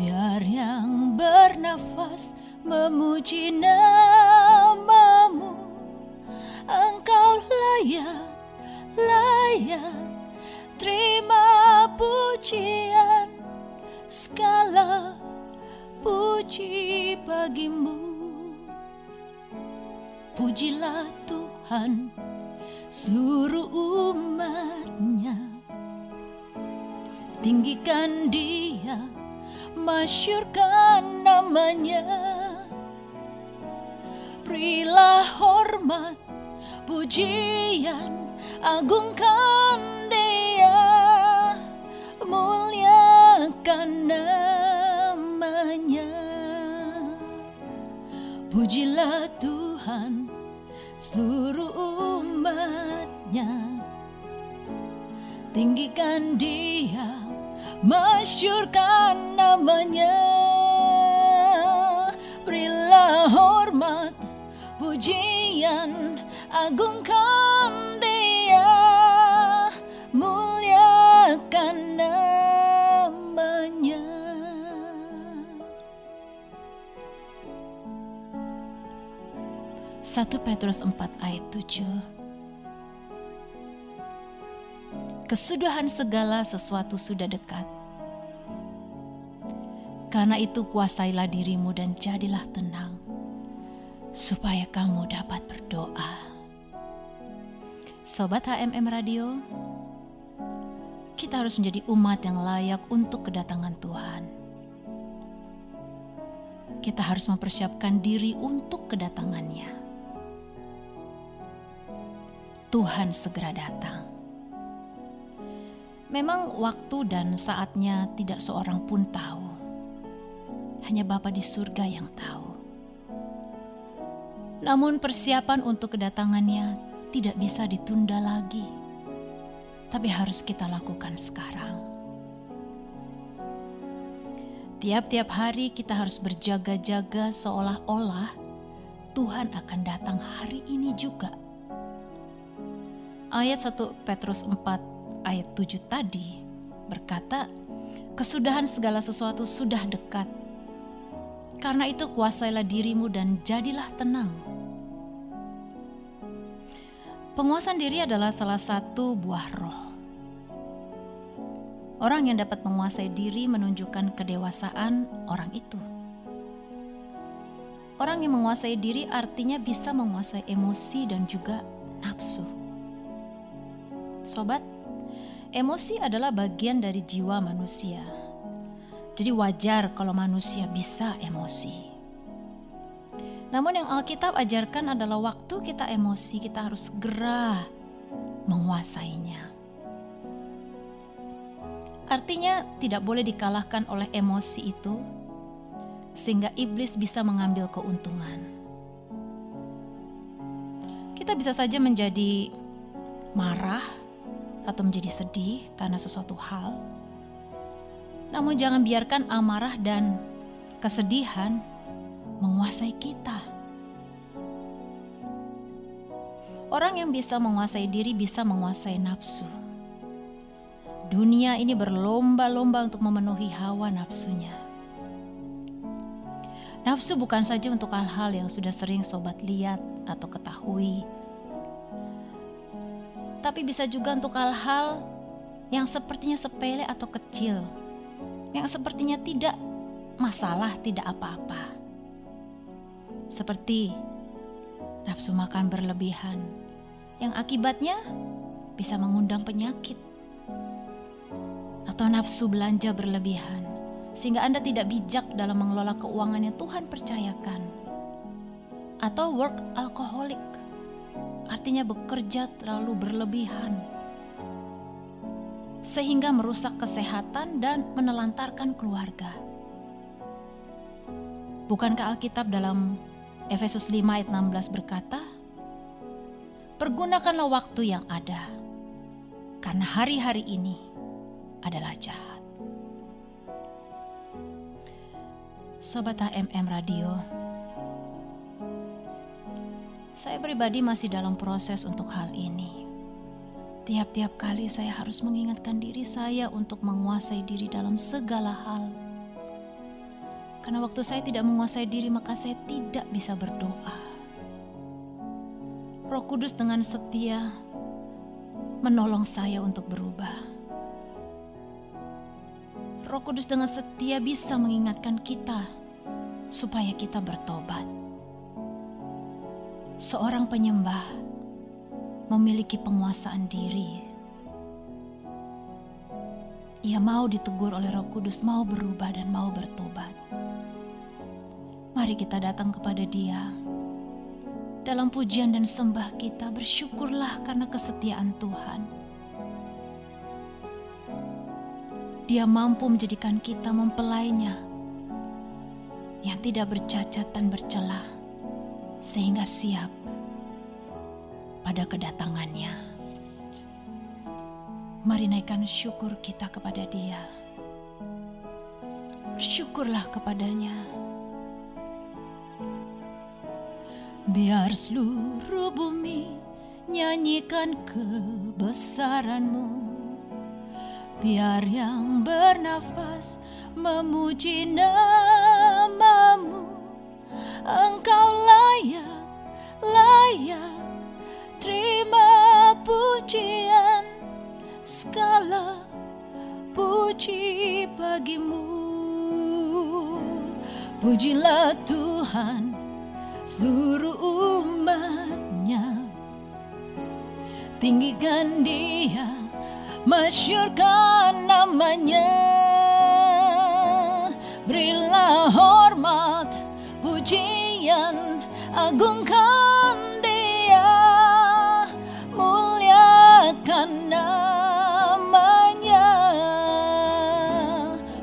Biar yang bernafas memuji namamu. Engkau layak, layak Terima pujian. Segala puji bagimu. Pujilah Tuhan seluruh umatnya. Tinggikan dia, masyurkan namanya. Berilah hormat, pujian, agungkan dia. Muliakan namanya. Pujilah Tuhan seluruh umatnya. Tinggikan dia, masyurkan namanya. Berilah hormat, pujian, agungkan dia. Muliakan namanya. 1 Petrus 4 ayat 7 Kesudahan segala sesuatu sudah dekat. Karena itu kuasailah dirimu dan jadilah tenang, supaya kamu dapat berdoa. Sobat HMM Radio, kita harus menjadi umat yang layak untuk kedatangan Tuhan. Kita harus mempersiapkan diri untuk kedatangannya. Tuhan segera datang. Memang waktu dan saatnya tidak seorang pun tahu. Hanya Bapa di surga yang tahu. Namun persiapan untuk kedatangannya tidak bisa ditunda lagi. Tapi harus kita lakukan sekarang. Tiap-tiap hari kita harus berjaga-jaga seolah-olah Tuhan akan datang hari ini juga. Ayat 1 Petrus 4 ayat 7 tadi berkata, kesudahan segala sesuatu sudah dekat. Karena itu kuasailah dirimu dan jadilah tenang. Penguasaan diri adalah salah satu buah roh. Orang yang dapat menguasai diri menunjukkan kedewasaan orang itu. Orang yang menguasai diri artinya bisa menguasai emosi dan juga nafsu. Sobat, Emosi adalah bagian dari jiwa manusia. Jadi wajar kalau manusia bisa emosi. Namun yang Alkitab ajarkan adalah waktu kita emosi, kita harus segera menguasainya. Artinya tidak boleh dikalahkan oleh emosi itu sehingga iblis bisa mengambil keuntungan. Kita bisa saja menjadi marah, atau menjadi sedih karena sesuatu hal. Namun jangan biarkan amarah dan kesedihan menguasai kita. Orang yang bisa menguasai diri bisa menguasai nafsu. Dunia ini berlomba-lomba untuk memenuhi hawa nafsunya. Nafsu bukan saja untuk hal-hal yang sudah sering sobat lihat atau ketahui, tapi bisa juga untuk hal-hal yang sepertinya sepele atau kecil, yang sepertinya tidak masalah tidak apa-apa. Seperti nafsu makan berlebihan yang akibatnya bisa mengundang penyakit. Atau nafsu belanja berlebihan sehingga Anda tidak bijak dalam mengelola keuangan yang Tuhan percayakan. Atau work alcoholic artinya bekerja terlalu berlebihan sehingga merusak kesehatan dan menelantarkan keluarga. Bukankah Alkitab dalam Efesus 5 ayat 16 berkata, Pergunakanlah waktu yang ada, karena hari-hari ini adalah jahat. Sobat HMM Radio, saya pribadi masih dalam proses untuk hal ini. Tiap-tiap kali saya harus mengingatkan diri saya untuk menguasai diri dalam segala hal. Karena waktu saya tidak menguasai diri, maka saya tidak bisa berdoa. Roh Kudus dengan setia menolong saya untuk berubah. Roh Kudus dengan setia bisa mengingatkan kita supaya kita bertobat. Seorang penyembah memiliki penguasaan diri. Ia mau ditegur oleh Roh Kudus, mau berubah dan mau bertobat. Mari kita datang kepada Dia. Dalam pujian dan sembah kita, bersyukurlah karena kesetiaan Tuhan. Dia mampu menjadikan kita mempelainya yang tidak bercacat dan bercelah, sehingga siap pada kedatangannya. Mari naikkan syukur kita kepada Dia. Bersyukurlah kepadanya. Biar seluruh bumi nyanyikan kebesaranmu. Biar yang bernafas memuji namamu. Engkau layak, layak. Terima pujian segala puji bagimu. Pujilah Tuhan seluruh umatnya. Tinggikan dia masyurkan namanya. Berilah hormat pujian agungkan muliakan namanya.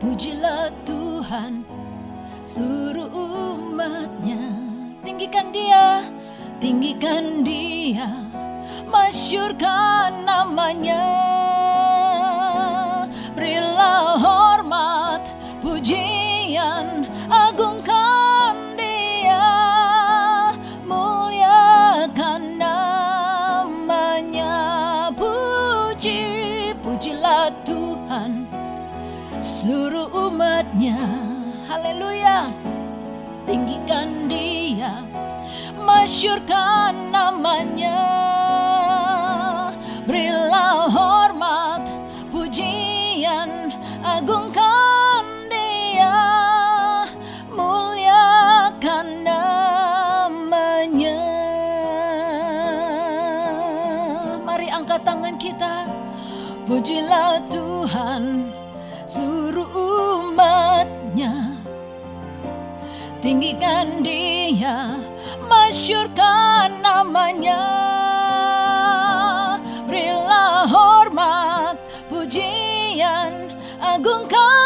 Pujilah Tuhan seluruh umatnya. Tinggikan dia, tinggikan dia Masyurkan namanya. Berilah pujilah Tuhan Seluruh umatnya. Haleluya. Tinggikan dia Masyurkan namanya Pujilah Tuhan Seluruh umatnya. Tinggikan dia, masyurkan namanya. Berilah hormat, pujian, agungkan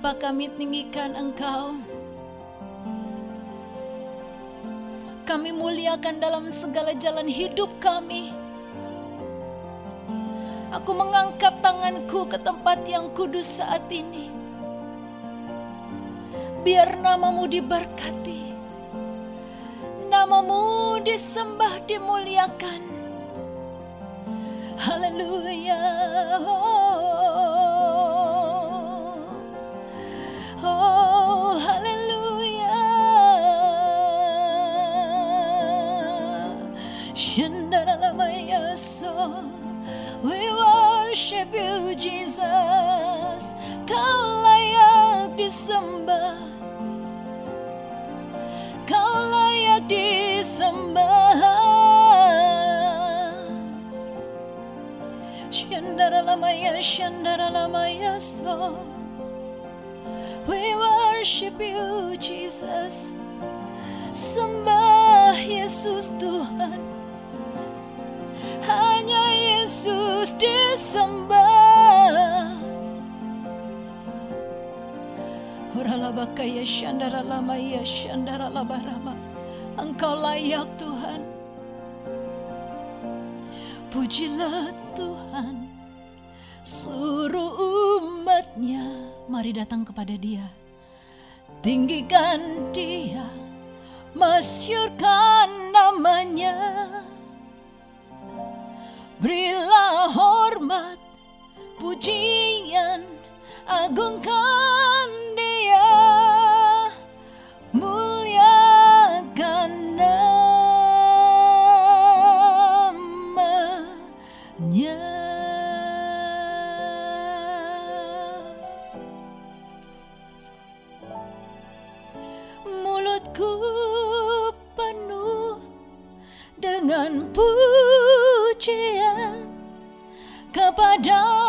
Bapa kami tinggikan Engkau. Kami muliakan dalam segala jalan hidup kami. Aku mengangkat tanganku ke tempat yang kudus saat ini. Biar namamu diberkati. Namamu disembah, dimuliakan. Haleluya. Oh, We worship you Jesus. Kau layak disembah. Kau layak disembah. Shandaralamaya, Shandaralamaya, so we worship you, Jesus. Sembah Yesus Tuhan, Yesus disembah. Oralabakaya Shandaralamaya, Shandaralabarama. Engkau layak Tuhan. Pujilah Tuhan seluruh umatnya Mari datang kepada dia Tinggikan dia Masyurkan namanya Berilah hormat Pujian Agungkan dia. Muliakan namanya. Mulutku penuh dengan pujian kepadamu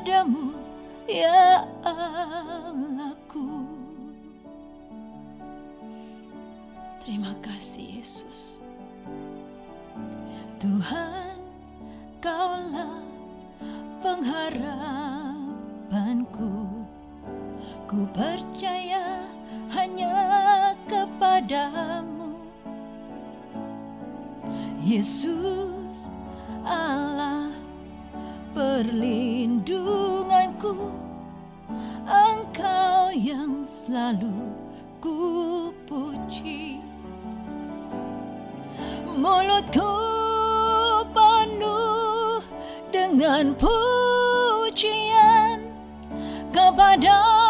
kepadamu ya Allahku. Terima kasih Yesus. Tuhan kaulah pengharapanku. Ku percaya hanya kepadamu. Yesus Allah perlindunganku. Engkau yang selalu ku puji Mulutku penuh dengan pujian. Kepadamu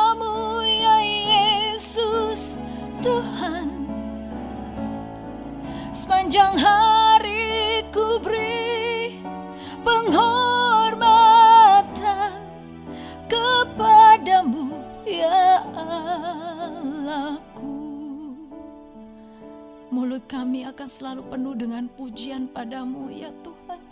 Allahku Mulut kami akan selalu penuh dengan pujian padamu ya Tuhan.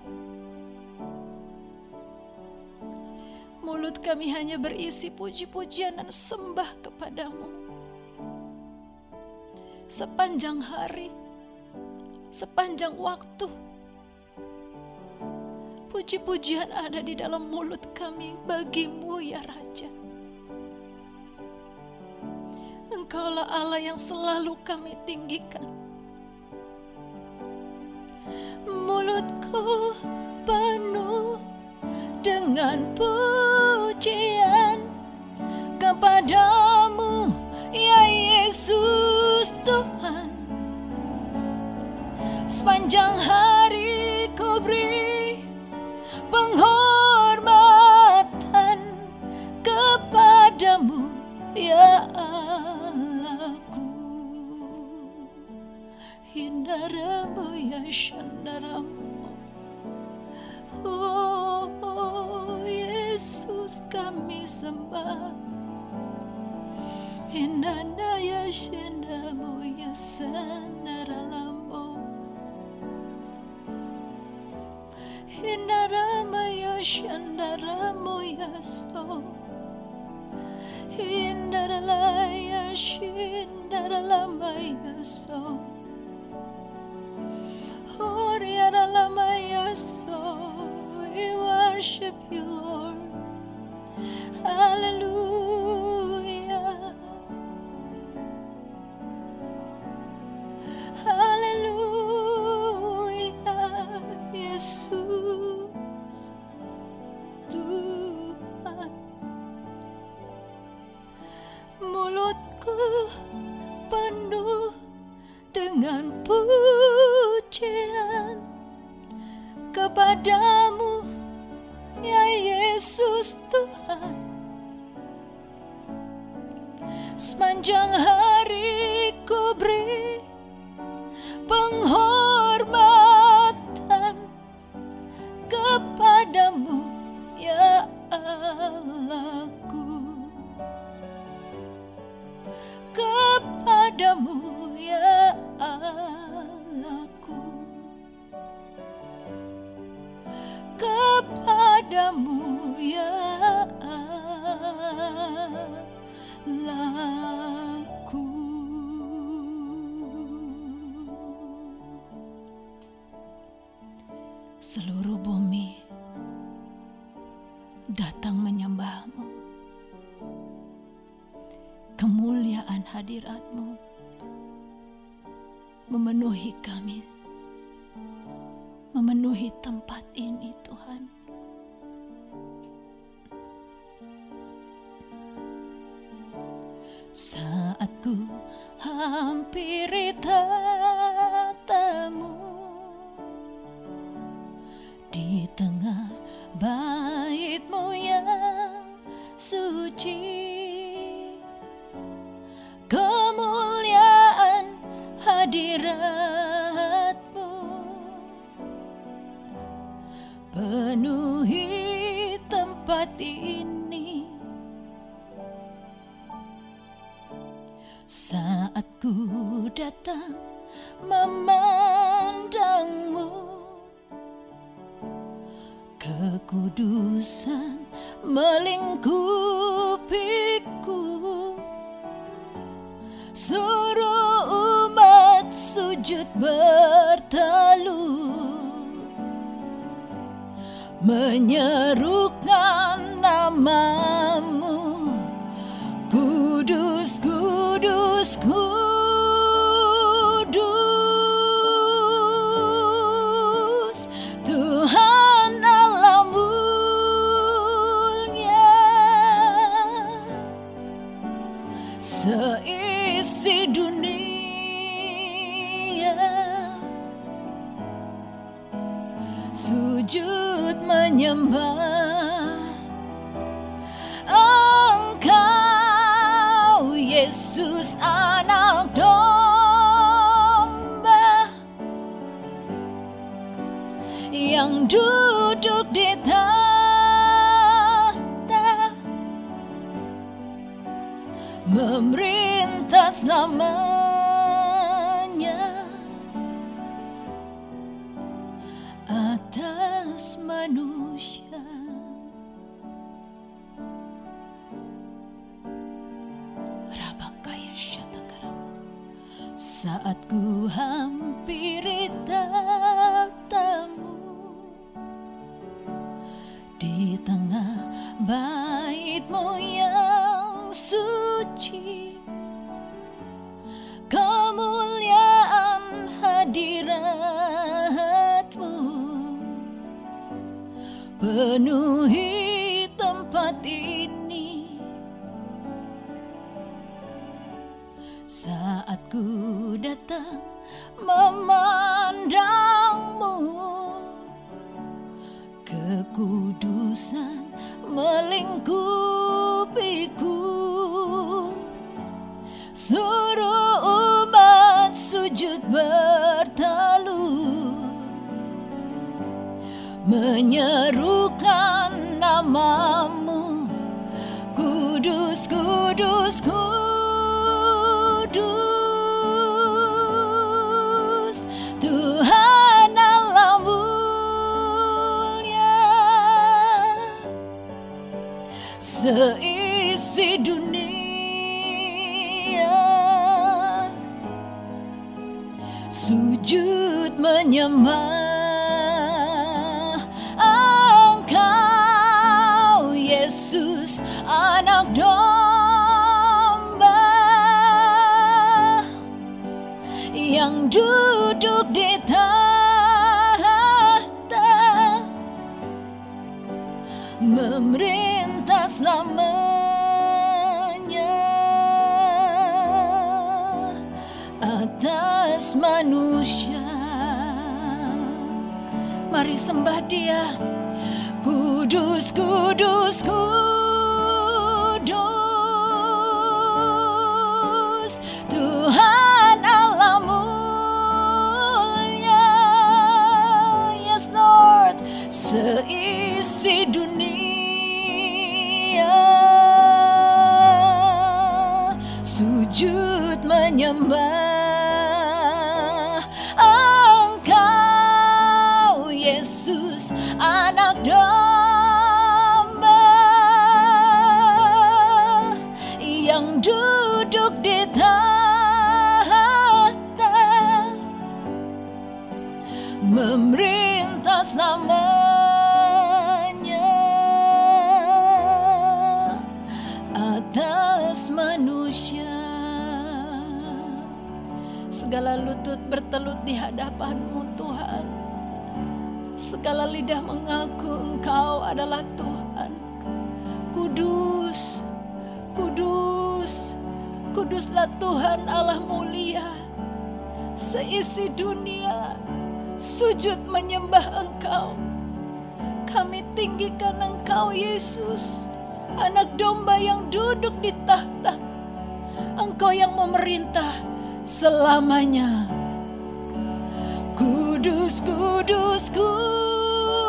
Mulut kami hanya berisi puji-pujian dan sembah kepadamu. Sepanjang hari, sepanjang waktu, puji-pujian ada di dalam mulut kami bagimu ya Raja. Engkaulah Allah yang selalu kami tinggikan. Mulutku penuh dengan pujian kepadamu, ya Yesus Tuhan. Sepanjang sembah Hindana ya Shandamu ya Sandaralamu Hindarama ya Shandaramu ya So Hindaralaya Shindaralama ya dengan pujian Kepadamu Ya Yesus Tuhan. Sepanjang hari ku beri penghormatan kepadamu ya Allahku. Kepadamu Allahku kepadamu ya Allahku. Seluruh bumi datang menyembahmu. Kemuliaan hadiratmu memenuhi kami. Memenuhi tempat ini Tuhan. Saat ku hampiri tatamu penuhi tempat ini. Saat ku datang memandangmu. Kekudusan melingkupiku. Suruh umat sujud bertalu Menyerukan namamu Saat ku hampiri tatamu Di tengah baitmu yang suci Kemuliaan hadiratmu. Penuhi Menyerukan namamu Yang duduk di tahta. Memerintah selamanya. Atas manusia. Mari sembah dia. Kudus, kudus, kudus Sujud bertelut di hadapanmu Tuhan. Segala lidah mengaku engkau adalah Tuhan. Kudus kudus kuduslah Tuhan Allah mulia. Seisi dunia sujud menyembah engkau. Kami tinggikan engkau Yesus anak domba yang duduk di tahta. Engkau yang memerintah selamanya Kudus, kudus, kudus